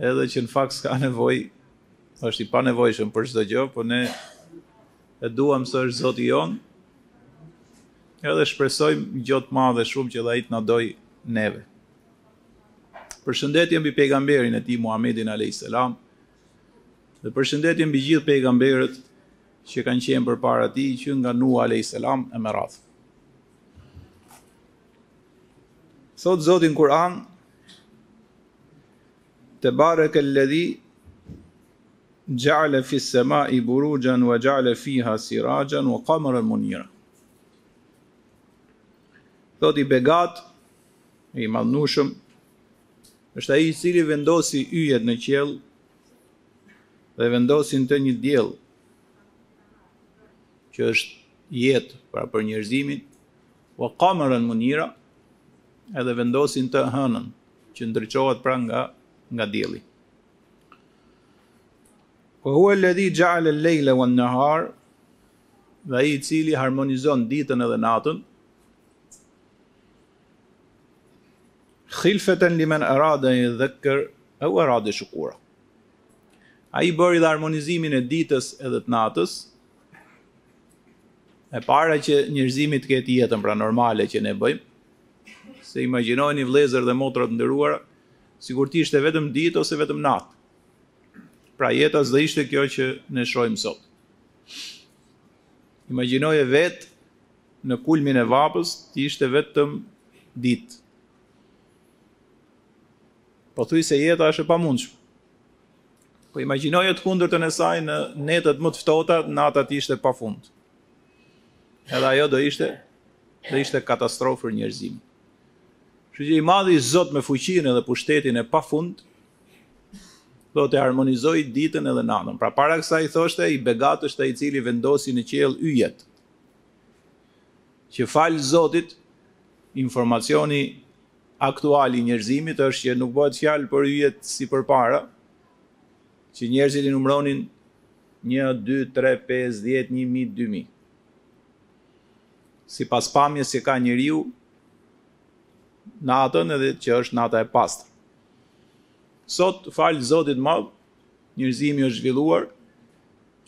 Edhe që në fakt s'ka nevoj, është i panevojshëm për çdo gjë, po ne e duam se është Zoti jon. Edhe shpresojmë gjë të madhe shumë që ai të na doj neve. Përshëndetje mbi pejgamberin e tij Muhamedin alayhis salam. Dhe përshëndetje mbi gjithë pejgamberët që kanë qenë përpara tij, që nga Nuh a.s. e me radhë. Thotë Zoti në Kur'an, Tebareke ledhi xheale fis semai buruxhen Ve xheale fiha siraxhen Ve kameren munira Thot i begat I madhnushëm është ai i cili vendosi yjet në qiell dhe vendosi në të një diell që është jetë pra për njerëzimin wa kamerën munira Edhe vendosi në të hënën, që ndriçohet pra nga nga dielli. Wa huwa alladhi ja'ala al-layla wan-nahar dhe ai i cili harmonizon ditën edhe natën khilfatan liman arada an yadhakkar aw arada shukura ai bëri dhe harmonizimin e ditës edhe të natës e para që njerëzimi të ketë jetën pra normale që ne bëjmë Se imagjinojeni vëllezër dhe motra të nderuara, sikur të ishte vetëm ditë ose vetëm natë. Pra jeta s'do ishte kjo që ne shohim sot. Imagjinoje vetë në kulmin e vapës të ishte vetëm ditë. Pothuajse jeta është e pamundshme. Po imagjinoje të kundërtën e saj në netët më të ftohta, nata të ishte pafund. Edhe ajo do ishte do ishte katastrofë për njerëzimin. Kështu që i madhi Zot me fuqinë dhe pushtetin e pafund deshi të harmonizojë ditën edhe natën. Pra para kësaj thoshte i begatë është ai i cili vendosi në qiell yjet. Që fal Zotit informacioni aktual i njerëzimit është që nuk bëhet fjalë për yjet si përpara, Që njerëzit i numëronin një, dy, tre, pesë, dhjetë, një mijë, dy mijë. Sipas pamjes që ka njeriu natën edhe që është nata e pastër. Sot fal Zotit të Madh, njerëzimi është zhvilluar,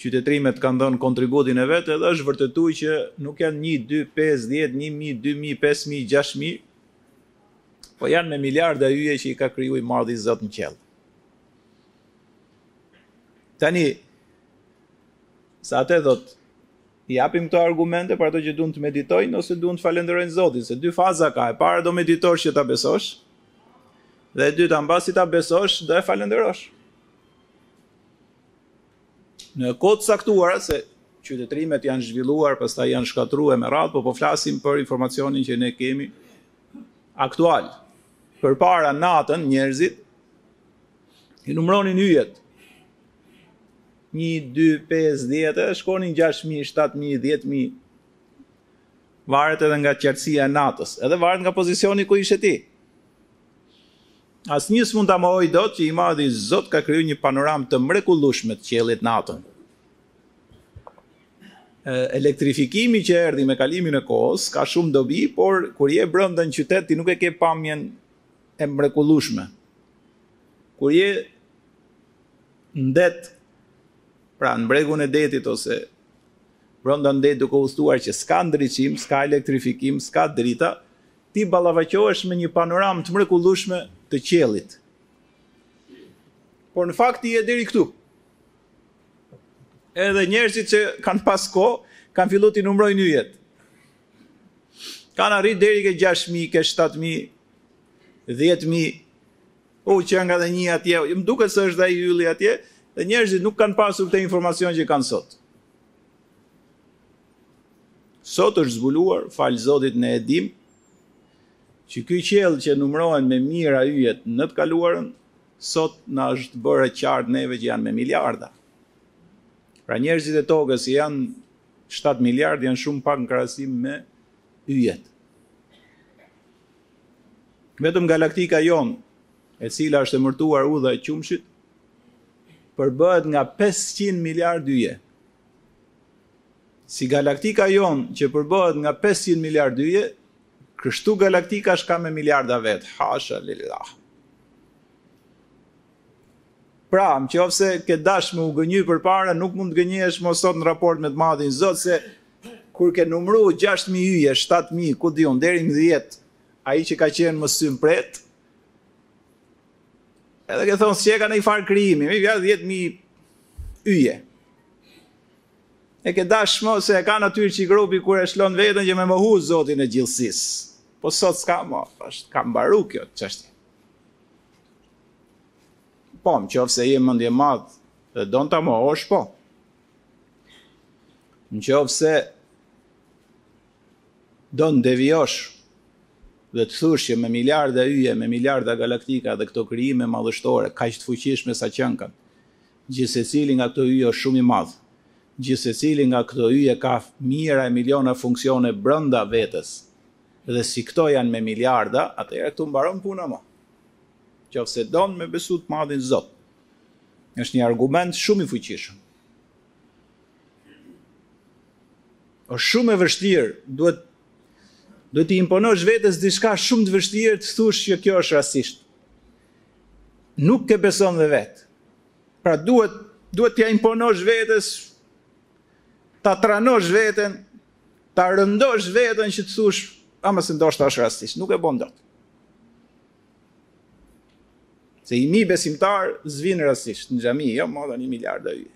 qytetërimet kanë dhënë kontributin e vet edhe është vërtetuar që nuk janë 1 2 5 10 1000 2000 5000 6000 po janë me miliarda yje që i ka krijuar i madhi Zot në qiell. Tani, se atë thotë, i japim këto argumente për ato që duan të meditojnë, ose duan të falenderojnë Zotin, se dy faza ka, e para do meditosh që ta besosh, dhe e dyta, mbasi ta besosh, do e falenderosh. Në kohë të caktuara, se qytetrimet janë zhvilluar, pastaj janë shkatërru e me radhë, po po flasim për informacionin që ne kemi aktual. Përpara natën, njerëzit, I numëronin yjet. 1 2 5 10 e shkonin 6000, 7000, 10000. Varet edhe nga qartësia e natës, edhe varet nga pozicioni ku ishe ti. Asnjë s'mund ta mohojë dot që i madhi Zot ka krijuar një panoramë të mrekullueshme të qiellit natën elektrifikimi që erdhi me kalimin e kohës ka shumë dobi, por kur je brenda në qytet ti nuk e ke pamjen E mrekullueshme. Kur je në det, pra në bregun e detit ose brenda në det duke udhëtuar që s'ka ndriçim, s'ka elektrifikim, s'ka drita, ti ballafaqohesh me një panoramë të mrekullueshme të qiellit. Por në fakt ti je deri këtu. Edhe njerëzit që kanë pas kohë, kanë filluar të numërojnë yjet. Kanë arrit deri ke 6000, ke 7000, 10 mijë u qenka dhe një atje, jo, më duket se është dhe ai ylli atje, dhe njerëzit nuk kanë pasur këtë informacion që kanë sot. Sot është zbuluar, falë Zotit ne e dimë, që ky qiell që numëroheshin me mijëra yjet në të kaluarën, sot na është bërë e qartë neve që janë me miliarda. Pra njerëzit e tokës janë 7 miliard, janë shumë pak në krahasim me yjet. Vetëm galaktika jonë, e cila është emërtuar Udha e Qumështit, përbëhet nga 500 miliard yje. Si galaktika jonë që përbëhet nga 500 miliard yje, kështu galaktikash ka me miliarda vetë, hasha lillah. Pra, në qoftë se ke dash me u gënjy përpara, nuk mund të gënjehesh më sot në raport me të madhin Zot, se Kur ke numru gjashtë mijë yje, shtatë mijë, ku di unë, deri në dhjetë, ai që ka qenë më symprehtë, edhe ke thonë, s'qeka ndonjë farë krijimi, hiç veç dhjetë mijë yje. E ke dash me mohu se e ka natyrë që ai grupi kur e çliron veten që me mohu Zotin e gjithësisë. Po sot s'ka më, është ka mbaru kjo çështje. Po, në qoftë se je mendjemadh dhe don ta mohosh, po. Në qoftë se don devijosh dhe të thush që me miliarda yje, me miliarda galaktika dhe këto krijime madhështore, kaq të fuqishme sa qënkan, gjithsecili nga këto yje është shumë i madh, gjithsecili nga këto yje ka mijëra e miliona funksione brënda vetës, dhe si këto janë me miliarda, atëherë këtu mbaron puna më. Qoftë se don me besu të madhin Zot, Është një argument shumë i fuqishëm. Është shumë e vështirë, duhet duhet t'i imponosh vetes diçka shumë të vështirë të thush që kjo është rastisht. Nuk e beson dhe vet. Pra duhet duhet t'ia imponosh vetes ta tranosh veten, ta rëndosh veten që të thush, ama se ndoshta është rastisht, nuk e bën dot. Se një mijë besimtarë s'vijnë rastisht në xhami, jo më dhe një miliard yje.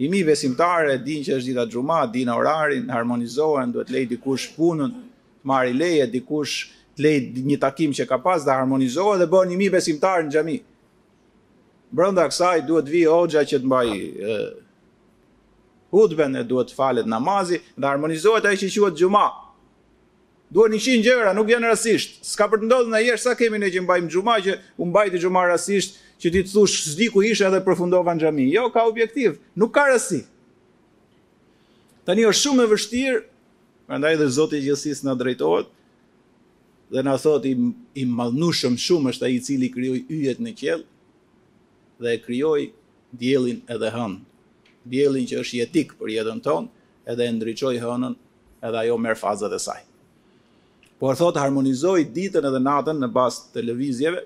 Një mijë besimtarë e dinë që është dita xhuma, dinë orarin, harmonizohen, duhet të lej dikush punën, të marri leje dikush të lej një takim që ka pas dhe harmonizohet dhe bëhen një mijë besimtarë në xhami. Brenda kësaj duhet të vij hoxha që të mbaj hutben e duhet të falet namazi dhe harmonizohet ai që quhet xhuma. Duhen njëqind gjëra, nuk janë rastisht. S'ka për të ndodhur ndonjë herë sa kemi ne që mbajmë xhumatë që u mbajt xhumaja rastisht, që ti të thosh s'di ku isha dhe përfundova në xhami. Jo, ka objektiv, nuk ka rasti. Tani është shumë e vështirë, prandaj dhe Zoti i Gjithësisë na drejtohet dhe na thotë i, i madhnushëm shumë është ai i cili krijoi yjet në qiell dhe e krijoi diellin edhe hënë. Diellin që është jetik për jetën tonë, edhe e ndriçoi hënën edhe ajo merr fazat e saj. Por thotë harmonizoi ditën edhe natën në bazë të lëvizjeve,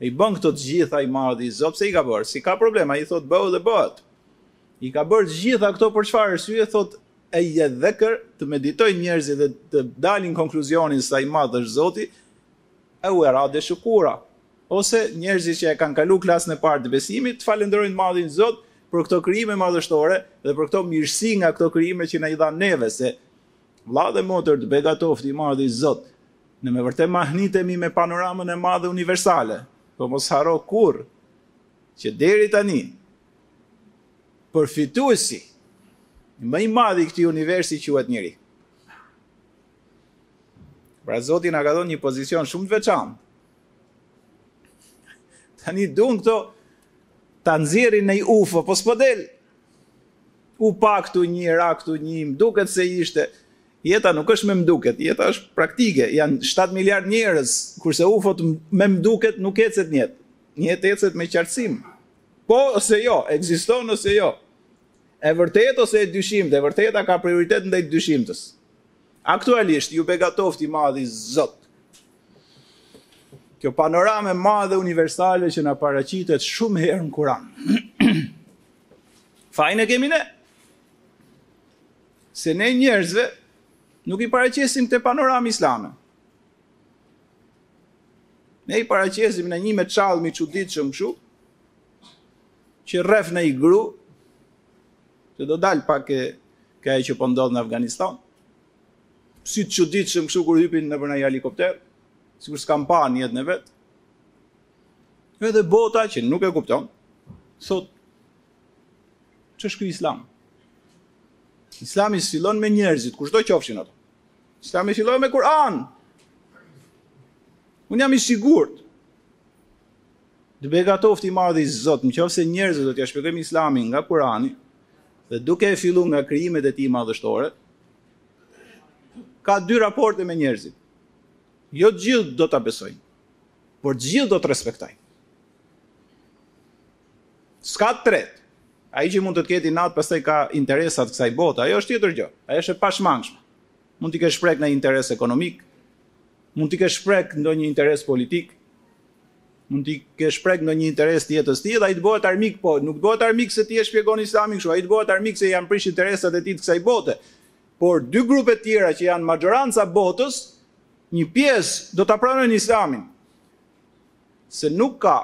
i bën këto të gjitha i madhi Zot pse i ka bërë s'i ka problem ai thot bëhu dhe bëhet i ka bërë të gjitha këto për çfarë arsye thot ej jedhekker të meditojnë njerëzit dhe të dalin konkluzionin sa i madh është Zoti Eu erade shukura. Ose, njerëzit që e kanë kalu klasën e parë të besimit, të falënderojnë Madhin Zot për këto krijime madhështore dhe për këto mirësi nga këto krijime që na i dha neve, se vlla dhe motër të begatoftë i Madhi Zot, ne me vërtet mahnitemi me panoramën e madhe universale, po mos harro kurrë që deri tani përfituesi më i madh i këtij universi quhet njeri. Pra Zoti na ka dhënë një pozicion shumë të veçantë. Tani duan këto ta nxjerrin në UFO, po s'po del. U pa këtu një, ra këtu një, më duket se ishte. Jeta nuk është me më duket, jeta është praktike. Janë 7 miliard njerëz, kurse UFO-t me më duket nuk ecet një jetë. Një jetë ecet me qartësim. Po ose jo, ekziston ose jo. E vërtetë ose e dyshimtë, e vërteta ka prioritet ndaj të dyshimtës. Aktualisht ju begatoftë i madhi Zot. Kjo panoramë e madhe universale që na paraqitet shumë herë në Kur'an. Fajin e kemi ne. Se ne njerëzve nuk i paraqesim këtë panoramë islame. Ne i paraqesim ndonjë me çallmë i çuditshëm kështu, që rref ndonjë gru, Që do dalë pak te kjo që po ndodh në Afganistan. Si të çuditshëm kështu kur hypin nëpër ndonjë helikopter, sikur s'e kanë pa në jetën e vet. Edhe bota që nuk e kupton, thotë ç'është ky islam? Islami s'fillon me njerëzit, kushdo qofshin ato. Islami fillon me Kur'an. Unë jam i sigurt Të begatoftë i madhi Zot në qoftë se njerëzve do t'ia shpjegojmë Islamin nga Kurani dhe duke e fillu nga krijimet e tij madhështore ka dy raporte me njerëzit jo të gjithë do ta besojnë por të gjithë do të respektojnë s'ka të tretë ai që mund të të ketë inat pastaj ka interesa të kësaj bote ajo është tjetër gjë ajo është e pashmangshme Mund t'i kesh prek ndonjë interes ekonomik, mund t'i kesh prek ndonjë interes politik, mund t'i kesh prek ndonjë interes të jetës tij dhe ai të bëhet armik, po nuk të bëhet armik se ti e shpjegon Islamin kështu, ai të bëhet armik se i janë prish interesat e tij të kësaj bote. Por dy grupet tjera që janë maxhoranca e botës, një pjesë do ta pranojnë Islamin. Se nuk ka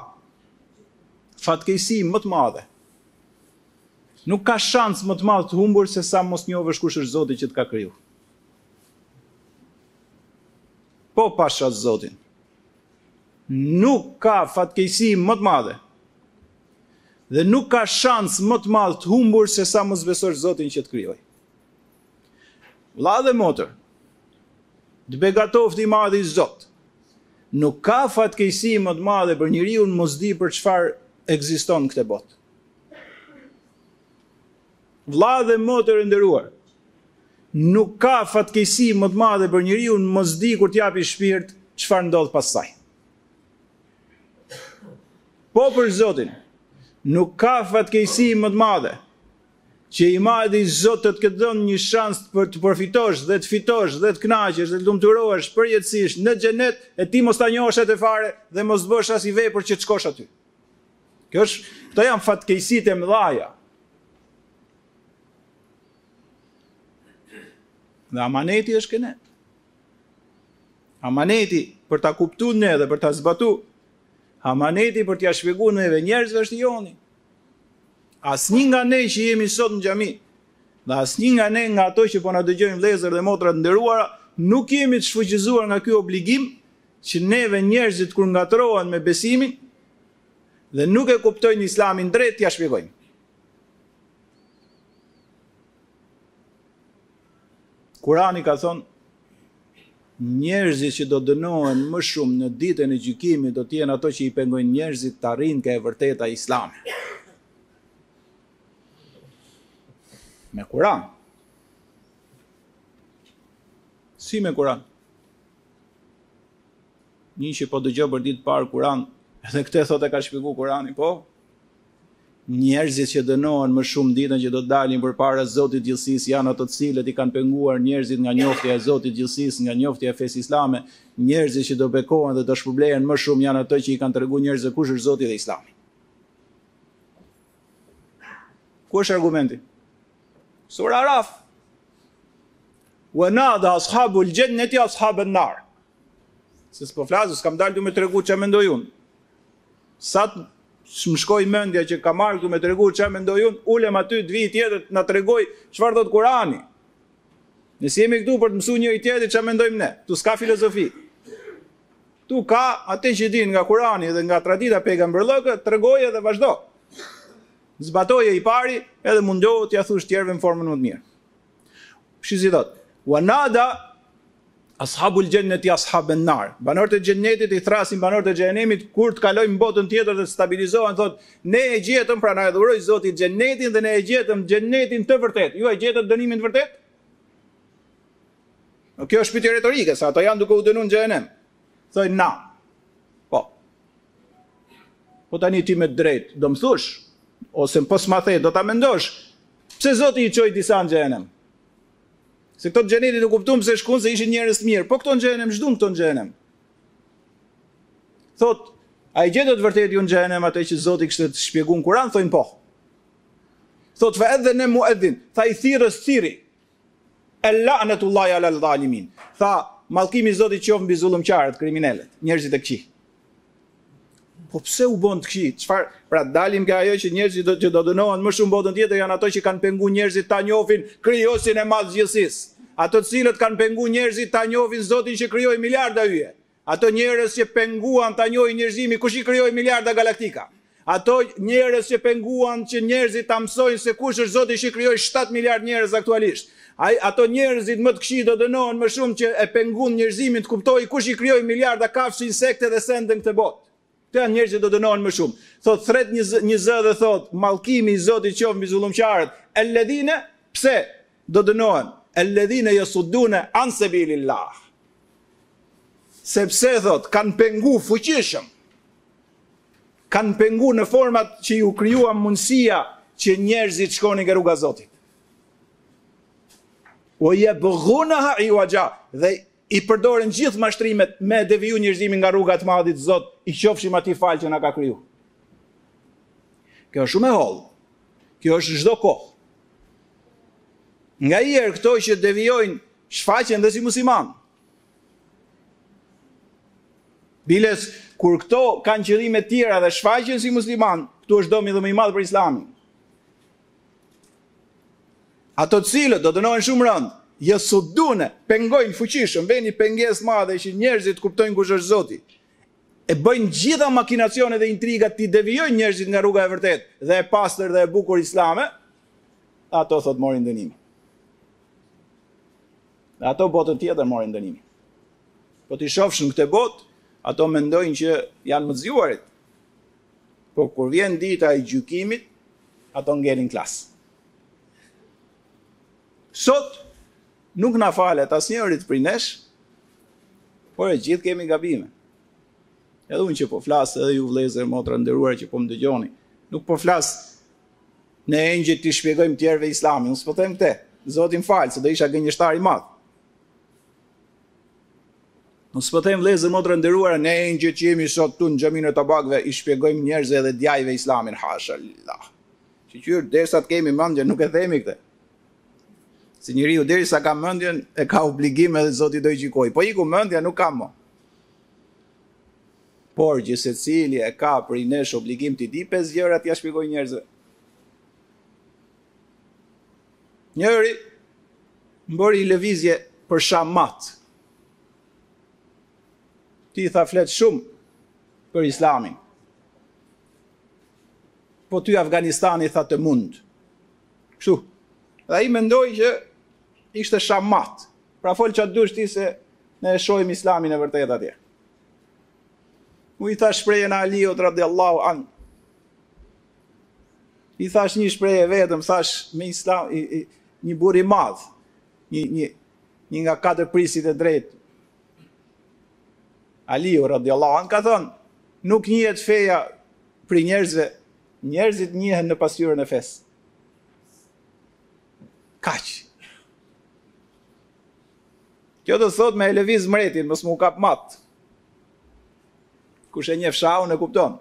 fatkeqësi më të madhe Nuk ka shans më të madh të humbur se sa mos njohësh kush është Zoti që të ka kriju. Po pasha Zotin. Nuk ka fatkeqësi më të madhe. Dhe nuk ka shans më të madh të humbur se sa mos besosh Zotin që të krijoi. Vlla dhe motër, të begatoftë i madhi Zot. Nuk ka fatkeqësi më të madhe për njeriun mos dijë për çfarë ekziston në këtë botë. Vla dhe motër e nderuar, nuk ka fatkeqësi më të madhe për njeriun mos di kur të japi shpirt çfarë ndodh pastaj. Po për Zotin, nuk ka fatkeqësi më të madhe që i madhi Zot të të këtë dhënë një shans për të përfitosh dhe të fitosh dhe të kënaqesh dhe të lumturohesh përjetësisht në xhenet e ti mos ta njohësh atë fare dhe mos bësh asnjë vepër që të shkosh aty. Kjo është, këto janë fatkeqësitë e mëdhaja. Dhe amaneti është ke ne. Amaneti për ta kuptu ne dhe për ta zbatu. Amaneti për t'ia shpjegu neve njerëzve është i joni. Asnjë nga ne që jemi sot në xhami, dhe asnjë nga ne nga ato që po na dëgjojnë vëllezër dhe motra të nderuara, nuk jemi të shfuqizuar nga ky obligim që neve njerëzit kur ngatërrohen me besimin dhe nuk e kuptojnë islamin drejt t'ia shpjegojmë. Kurani ka thonë njerëzit që do dënohen më shumë në ditën e gjykimit do të jenë ato që i pengojnë njerëzit të arrijnë ke e vërteta islame. Me Kur'an. Si me Kur'an? Një që po dëgjon për ditë parë Kur'an, edhe këtë thotë e ka shpjegu Kur'ani, po. Njerëzit që dënohen më shumë ditën që do të dalin përpara Zotit të Gjithësisë janë ato të cilët i kanë penguar njerëzit nga njoftja e Zotit të Gjithësisë, nga njoftja e fesë islame, njerëzit që do bekohen dhe do shpërblehen më shumë janë ato që i kanë tregu njerëzve kush është Zoti dhe Islami. Ku është argumenti? Sura Araf. Wa nada ashabul jannati ashaban nar. Se s'po flasë, s'kam dalë të me tregu që me ndojun. Sa të më shkojë mendja që kam ardhë ktu me tregu ça mendoj un, ulem aty të vijë tjetër të na tregojë çfarë thotë kurani. Ne s'jemi këtu për të mësu njëri-tjetrin ça mendojmë ne, ktu s'ka filozofi. Ktu ka atë që din nga kurani dhe nga tradita pejgamberllëk, tregoje edhe vazhdo. Zbatoje i pari edhe mundohu t'ia thush tjerëve në formën më të mirë. Shi si thot, wa nada ashabul jannati ashaban nar. Banorët e xhennetit i thrasin banorët e xhenemit kur të kalojnë në botën tjetër dhe të stabilizohen, thot, ne e gjetëm, pra na e dhuroi Zoti xhennetin dhe ne e gjetëm xhennetin të vërtetë. Ju e gjetët dënimin të vërtetë? Kjo është pyetje retorike, se ata janë duke u dënuar në xhenem. Thojnë. Po. Po tani ti me drejt, do më thush, ose po s'ma the, do ta mendosh, pse Zoti i çoi disa në xhenem? Se këto xheneti u kuptua pse shkuan se ishin njerëz të mirë. Po këto në xhenem, ç'dun këto në xhenem? Thot, a i gjetët vërtet ju në xhenem atë që Zoti kishte shpjegu në Kur'an, thonë po. Thot fa edhene muedhin, tha një thirrës thirri. El'la'netullahi alal zalimin. Tha, mallkimi i Zotit qoft mbi zullumqarët, kriminelët, njerëzit e këqij. Po pse u bën të këqij? Çfarë? Pra dalim ke ajo që njerëzit që do dënohen më shumë botën tjetër janë ato që kanë pengu njerëzit ta njohin krijuesin e gjithësisë. Ato të cilët kanë pengu njerëzit ta njohin Zotin që krijoi miliarda yje. Ato njerëz që penguan ta njohin njerëzimi kush i krijoi miliarda galaktika. Ato njerëz që penguan që njerëzit ta mësojnë se kush është Zoti që krijoi 7 miliard njerëz aktualisht. Ato njerëzit më të këqij do dënohen më shumë që e pengun njerëzimin të kuptojë kush i krijoi miliarda kafshë, insekte dhe sende në këtë botë. Këto janë njerëzit do dënohen më shumë. Thotë thret një zë dhe thotë mallkimi i Zotit qoftë mbi zullumqarët. Alladhina pse do dënohen? Alladhina yasudduna an sabilillah. Sepse thotë kanë pengu fuqishëm. Kanë pengu në format që iu krijua mundësia që njerëzit të shkonin nga rruga e Zotit. Ue jebghunaha iuaxha dhe I përdorën gjithë mashtrimet me deviju njerëzimin nga rruga të madhit zot, i qofshim atij falë që na ka kriju. Kjo është shumë e hollë, kjo është çdo kohë. Nganjëherë këto që devijojnë shfaqen dhe si musliman. Biles, kur këto kanë qëllime tjera dhe shfaqen si musliman, këtu është dëmi dhe më i madhë për islamin. Ato të cilët do dënohen shumë rëndë, yasuddune, pengojnë fuqishëm, vënë një pengesë të madhe që njerëzit të kuptojnë kush është Zoti. E bëjnë të gjitha makinacione dhe intriga t'i devijojnë njerëzit nga rruga e vërtetë dhe e pastër dhe e bukur islame. Ato thot morin dënimin. Dhe ato botën tjetër morin dënimin. Po t'i shofsh në këtë botë, ato mendojnë që janë më zgjuarit. Por kur vjen dita e gjykimit, ato ngelin n'klas. Sot nuk na falet asnjërit prej nesh, por të gjithë kemi gabime. Edhe unë që po flas, edhe ju vëllezër, motra të nderuara që po më dëgjoni, nuk po flas ne engjëj t'i shpjegojmë tjerëve Islamin. Unë s'po them këtë. Zoti më fal, se do isha gënjeshtar i madh. Mos po them vllezër motra të nderuara ne engjëjt që jemi sot këtu në xhaminë e Tabakëve i shpjegojmë njerëzve dhe djajve islamin hasha lillah shyqyr derisa të kemi mendje nuk e themi këtë se njeriu derisa ka mendjen e ka obligim edhe zoti do i gjykojë po iku mendja nuk ka më por gjithsecili e ka prej nesh obligim të dijë pesë gjëra t'ia shpjegojë njerëzve Njëri më bëri lëvizje për shah mat. Ti tha flet shumë për islamin. Po ty Afganistani tha të mund. Kështu. Dhe ai mendoi që ishte shah mat. Pra fol ça të dush ti se ne e shohim islamin e vërtetë atje. Unë i thashë shprehjen e Aliut radiallahu anhu. I thashë një shprehje vetëm, thashë në islam i, i, një burrë i madh, një një një nga katër prijësit e drejtë. Aliu radiallahu anhu ka thënë, nuk njihet feja prej njerëzve, njerëzit njihen në pasqyrën e fesë. Kaq. Kjo do të thotë me e lëviz mbretin, mos me u kap mat. Kush e njeh shahun e kupton.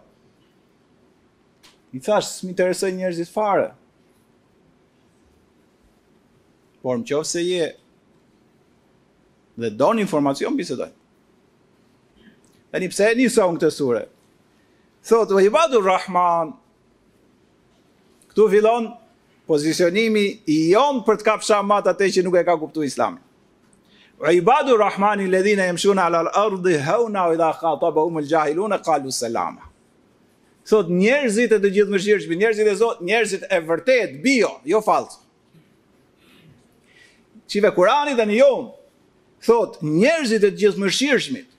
I thashë, s'më interesojnë njerëzit fare. Por në qoftë se je dhe do një informacion bisedojmë. Tani pse e nisa unë këtë sure. Thotë, ve ibadu Rahman, këtu fillon pozicionimi i jonë për të kap shah mat atë që nuk e ka kuptu islamin. Wa ibadu rahmani alladhina yamshuna ala al-ardi hawna wa idha khatabahum al-jahiluna qalu salama. Thotë njerëzit e të Gjithëmëshirshmit, njerëzit e Zotit, njerëzit e vërtetë, bio, jo fallc. Çive Kurani dhe në jon. Thotë njerëzit e të Gjithëmëshirshmit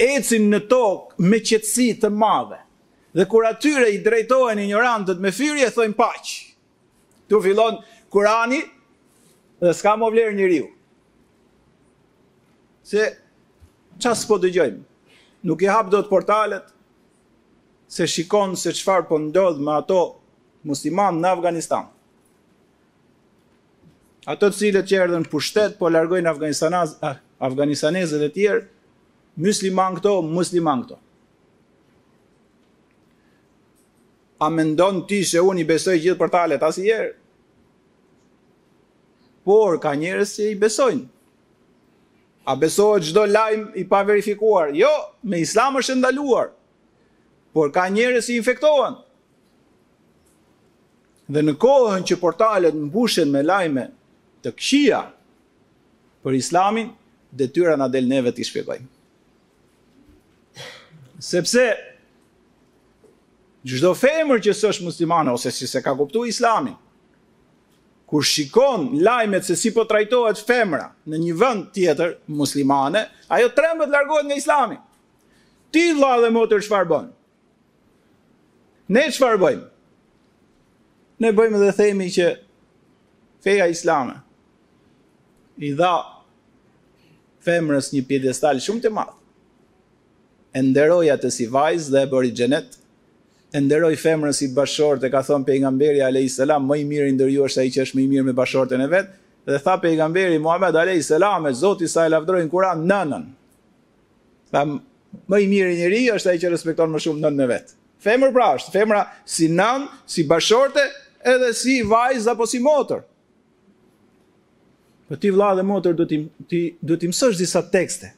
ecin në tokë me qetësi të madhe. Dhe kur atyre i drejtohen injorantët me fyrje, thojnë paqe. Këtu fillon Kurani dhe s'ka më vlerë njeriu. Se çfarë s'po dëgjojmë? Nuk i hap dot portalet se shikon se çfarë po ndodh me ato muslimanë në Afganistan. Ato të cilët që erdhën në pushtet po largojnë afganistanaz ah, afganistanezët e tjerë, muslimanë këto, muslimanë këto. A mendon ti se unë i besoj gjithë portalet? Asnjëherë. Por ka njerëz që i besojnë. A besohet çdo lajm i paverifikuar? Jo, me Islam është e ndaluar. Por ka njerëz që infektohen. Dhe në kohën që portalet mbushen me lajme të këqija për Islamin, detyra na del neve të shpjegojmë. Sepse çdo femër që s'është muslimane ose si s'e ka kuptu Islamin, kur shikon lajmet se si po trajtohet femra në një vend tjetër muslimane, ajo trembet largohet nga Islami. Ti vëlla dhe motër çfarë bon? Ne çfarë bëjmë? Ne bëjmë dhe themi që feja islame i dha femrës një pjedestal shumë të madh. E nderoi atë si vajzë dhe e bëri xhenet, e nderoi femrën si bashorte, ka thonë Pejgamberi a.s. më i miri ndër ju është ai që është më i mirë me bashorten e vet, dhe tha Pejgamberi Muhammed a.s. e zoti sa e lavdroi në Kuran nënën. Tha, më i miri njeri është ai që respekton më shumë nënën e vet. Femër pra është, femra si nënë, si bashorte, edhe si vajzë apo si motër. Po ti vëlla dhe motër do ti ti do t'i mësosh disa tekste.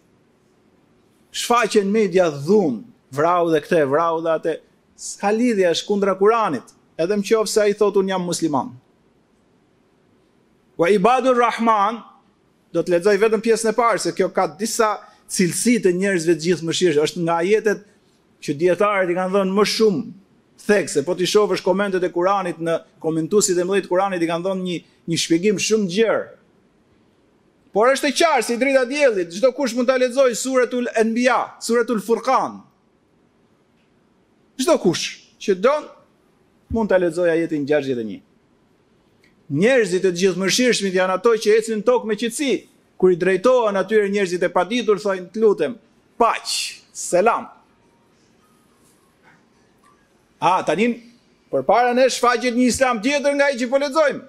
Shfaqen media dhunë, vrau dhe këtë, vrau dhe atë. S'ka lidhje, është kundra Kuranit. Edhe më qoftë se ai thotë unë jam musliman. Wa ibadur Rahman Do të lexoj vetëm pjesën e parë se kjo ka disa cilësi të njerëzve të Gjithëmëshirshmit. Është nga ajetet që dijetarët i kanë dhënë më shumë thekse. Po t'i shohësh komentet e Kuranit në komentuesit e mëdhenj të Kuranit i kanë dhënë një një shpjegim shumë gjerë. Por është e qartë si drita diellit, çdokush mund ta lexojë suretul Enbija, suretul Furkan. Çdokush që don mund ta lexojë ajetin 61. Njerëzit e të gjithëmëshirshmit janë ato që ecin në tokë me qetësi. Kur i drejtohen atyre njerëzit e paditur thonë, "Të lutem, paqe, selam." A tani përpara na shfaqet një islam tjetër nga ai që po lexojmë.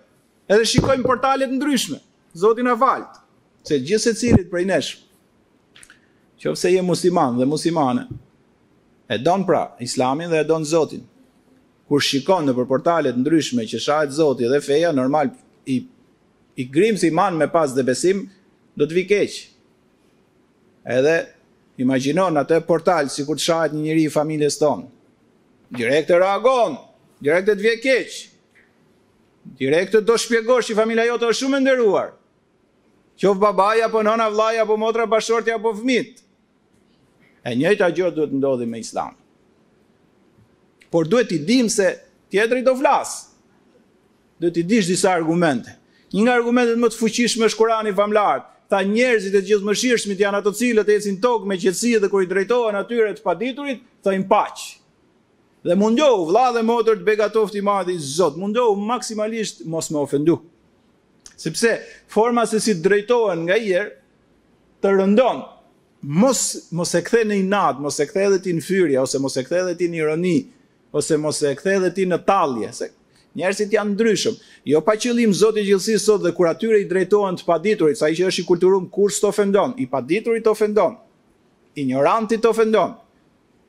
Edhe shikojmë portale të ndryshme. Zoti na faltë. Se gjithsecilit prej nesh Qoftë se je musliman dhe muslimane, e don pra Islamin dhe e don Zotin. Kur shikon nëpër portale të ndryshme që shahet Zoti dhe feja, normal një grimë si iman me pas dhe besim, do të vijë keq. Edhe imagjino në atë portal sikur të shahet një njeri i familjes tonde. Direkt e reagon, direkt e të vjen keq. Direkt do shpjegosh që familja jote është shumë e nderuar. Qoftë babai apo nëna, vëllai apo motra, bashkëshortja apo fëmijët. E njëjta gjë duhet të ndodhi me Islam. Por duhet të dimë se tjetri do flas. Do të dish disa argumente. Një nga argumentet më të fuqishme është Kurani famlar. Tha njerëzit e të Gjithëmëshirshmit janë ato të cilët ecin në tokë me qetësi dhe kur i drejtohen atyre të paditurit, thojnë paqe. Dhe mundohu vëlla dhe motër të begatoftë i madhi Zot, mundohu maksimalisht mos me ofendu. Sepse forma se si të drejtohen nganjëherë të rëndon. Mos mos e kthe në inat, mos e kthe edhe ti në fyrje ose mos e kthe edhe ti në ironi ose mos e kthe edhe ti në tallje, se njerëzit janë të ndryshëm. Jo pa qëllim Zoti i Gjithësisë thotë dhe kur atyre i drejtohen të paditurit, se ai që është i kulturuar kurrë s'të ofendon, i padituri të ofendon. Injoranti të ofendon.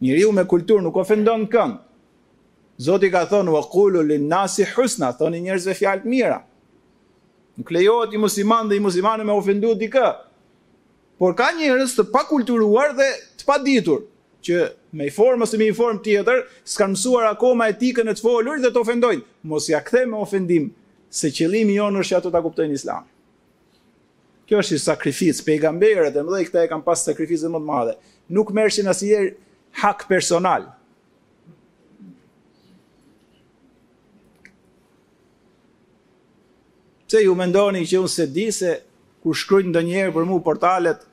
Njeriu me kulturë nuk ofendon kënd. Zoti ka thonë wa qulu lin nasi husna, thoni njerëzve fjalë të mira. Nuk lejohet një musliman dhe një muslimane me ofendu dikë. Por ka njerëz të pakulturuar dhe të paditur që me një formë ose me një formë tjetër s'kanë mësuar akoma etikën e të folurit dhe të ofendojnë. Mos ia kthe me ofendim se qëllimi jonë është që ato ta kuptojnë Islamin. Kjo është një sakrificë, pejgamberët e mëdhenj këtë e kanë pas sakrificën më të madhe. Nuk merrshin asnjëherë hak personal. Pse ju mendoni që unë s'e di se kur shkruajnë ndonjëherë për mua portalet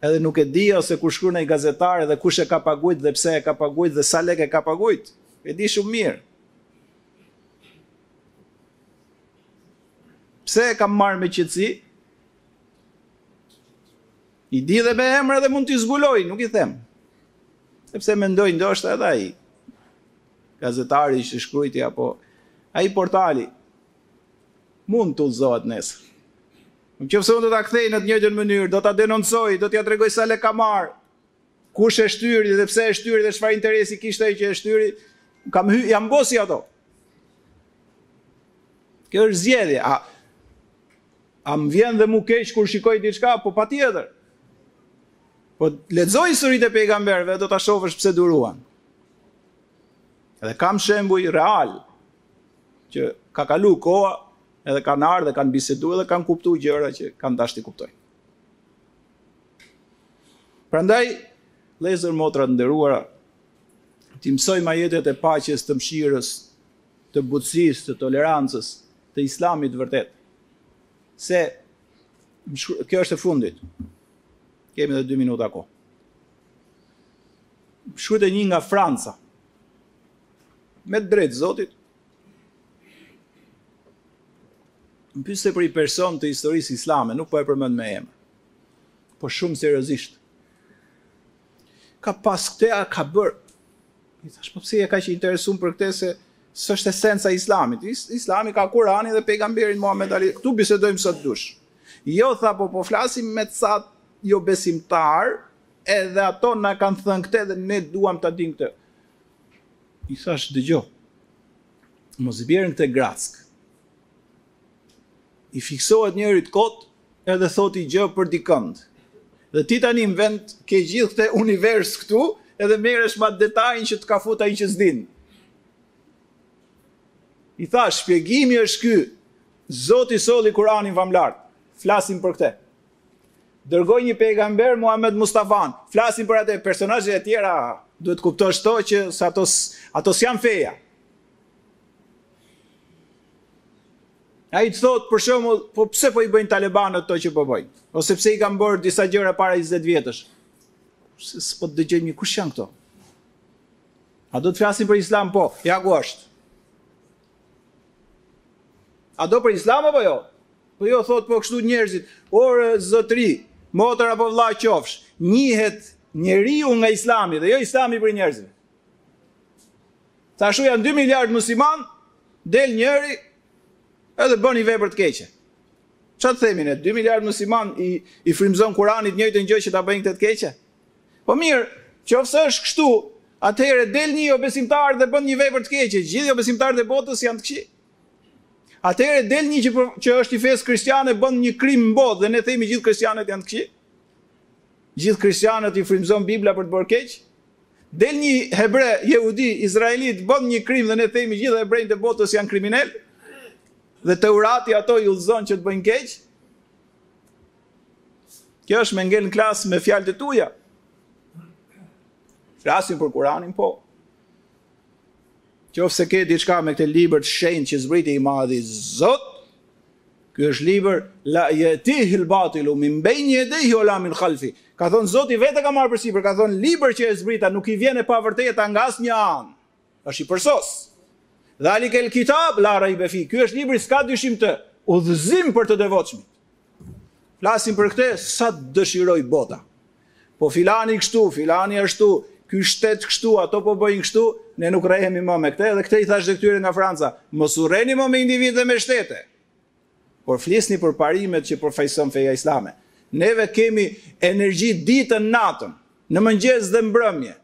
edhe nuk e di ose kur shkruan ai gazetar edhe kush e ka paguajt dhe pse e ka paguajt dhe sa lekë e ka paguajt. E di shumë mirë. Pse e kam marrë me qetësi? I di dhe me emra dhe mund t'i zbuloj, nuk i them. Sepse mendoj ndoshta edhe ai gazetari që shkrujti apo ai portali mund të udhëzohet nesër. Në qoftë se unë do ta kthej në të njëjtën mënyrë, do ta denoncoj, do t'ia tregoj sa lekë ka marr, Kush e shtyri dhe pse e shtyri dhe çfarë interesi kishte ai që e shtyri? Kam hy, jam bo si ato. Kjo është zgjedhje. A a më vjen dhe mu keq kur shikoj diçka? Po patjetër. Po lexo historitë e pejgamberëve, do ta shohësh pse duruan. Edhe kam shembuj real që ka kalu koha edhe kanë ardhë dhe kanë bisedu edhe kanë kuptu gjëra që kanë dasht të kuptojnë. Prandaj, vllezër motra të nderuara, t'i mësojmë ajetet e paqes të mshirës, të butësisë, të tolerancës, të islamit të vërtetë. Se, kjo është e fundit, kemi dhe dy minuta kohë. M'shkrujte një nga Franca, me të drejtë të Zotit, Më pyste për një person të historisë islame, nuk po e përmend me emër. Po shumë seriozisht. Ka pas këte, a ka bërë. I thash, po pse je kaq i interesum për këte se s'është esenca e islamit. Islami ka Kur'anin dhe pejgamberin Muhammed alejhi. Këtu bisedojmë sa t'dush. Jo, tha, po po flasim me ca jo besimtar, edhe ato na kanë thënë këte dhe ne duam ta dimë këte. I thashë dëgjo, mos bjer në këtë grackë. I fiksohet njërit kot edhe thotë një gjë për dikënd. Dhe ti tani në vend ke gjithë këtë univers këtu edhe merresh me detajin që të ka fut ai që s'din. I thashë shpjegimi është ky. Zoti solli Kur'anin famëlartë. Flasim për këtë. Dërgoi një pejgamber Muhamed Mustafan. Flasim për atë. Personazhet e tjera, duhet të kuptosh këto që se ato ato s'janë feja. Ai të thotë për shembull, po pse po i bëjnë talebanët këto që po bëjnë? Ose pse i kanë bërë disa gjëra para 20 vjetësh? S'po të dëgjoj kush janë këto? A do të flasim për islam po? Ja ku është. A do për islam apo jo? Po jo thot po kështu njerëzit, or zotri, motër apo vëlla qofsh, njihet njeriu nga islami dhe jo islami prej njerëzve. Tash janë 2 miliard muslimanë, del njëri edhe bën një vepër të keqe. Çfarë themi ne? 2 miliard muslimanë i i frymzon Kur'ani të njëjtën gjë që ta bëjnë këtë të keqe? Po mirë, qoftë se është kështu, atëherë del një jobesimtar dhe bën një vepër të keqe, gjithë jobesimtarët e botës janë të këqij. Atëherë del një që, që është i fesë kristiane bën një krim në botë dhe ne themi gjithë kristianët janë të këqij. Gjithë kristianët i frymëzon Bibla për të bërë keq. Del një hebre, jehudi, izraelit bën një krim dhe ne themi gjithë hebrenjtë e botës janë kriminelë dhe Teurati ato i udhëzon që të bëjnë keq, Kjo është me ngel në klasë me fjalët e tua. Flasim për Kur'anin, po. Qoftë se ke diçka me këtë libër të shenjtë që zbriti i Madhi Zot, ky është libër la yatihil batilu min bayn yadayhi wala min khalfi. Ka thënë Zoti vetë ka marrë përsipër, ka thënë libër që e zbrita nuk i vjen e pavërteta nga asnjë anë. është i përsosur. Dhalik el kitab, la rejbe fih, ky është libri, s'ka dyshim në të, udhëzim për të devotshmit. Flasim për këte, sa të dëshirojë bota. Po filani kështu, filani ashtu, ky shtet kështu, ato po bëjnë kështu, ne nuk merremi më me këte, dhe këte i thash dhe këtyre nga Franca, mos u merrni më me individë dhe me shtete. Por flisni për parimet që përfaqëson feja islame. Neve kemi energji ditën natën, në mëngjes dhe mbrëmje,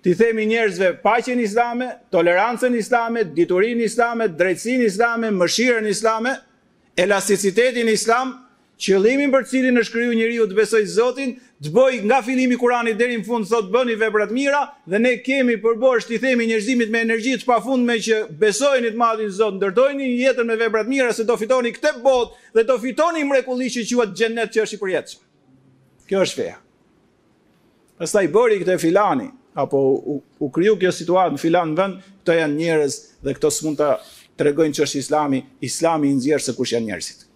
T'i themi njerëzve paqen islame, tolerancën islame, diturinë islame, drejtësinë islame, mëshirën islame, elasticitetin islam, qëllimin për të cilin është kriju njeriu të besojë Zotin, të bëjë nga fillimi i Kur'anit deri në fund thotë bëni vepra të mira dhe ne kemi për borxh t'i themi njerëzimit me energji të pafundme që besojeni të madhin Zot, ndërtojeni jetën me vepra të mira se do fitoni këtë botë dhe do fitoni mrekulli që quhet xhennet që është i përjetshëm. Kjo është feja. Pastaj bëri këtë filani, apo u, u kriju kjo situatë në filan vend, këto janë njerëz dhe këto s'mund ta tregojnë ç'është islami, islami i nxjerr se kush janë njerëzit.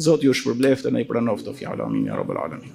Zoti ju shpërbleftë na i pranoftë këto fjalë, amin, ja Rabbil alemin.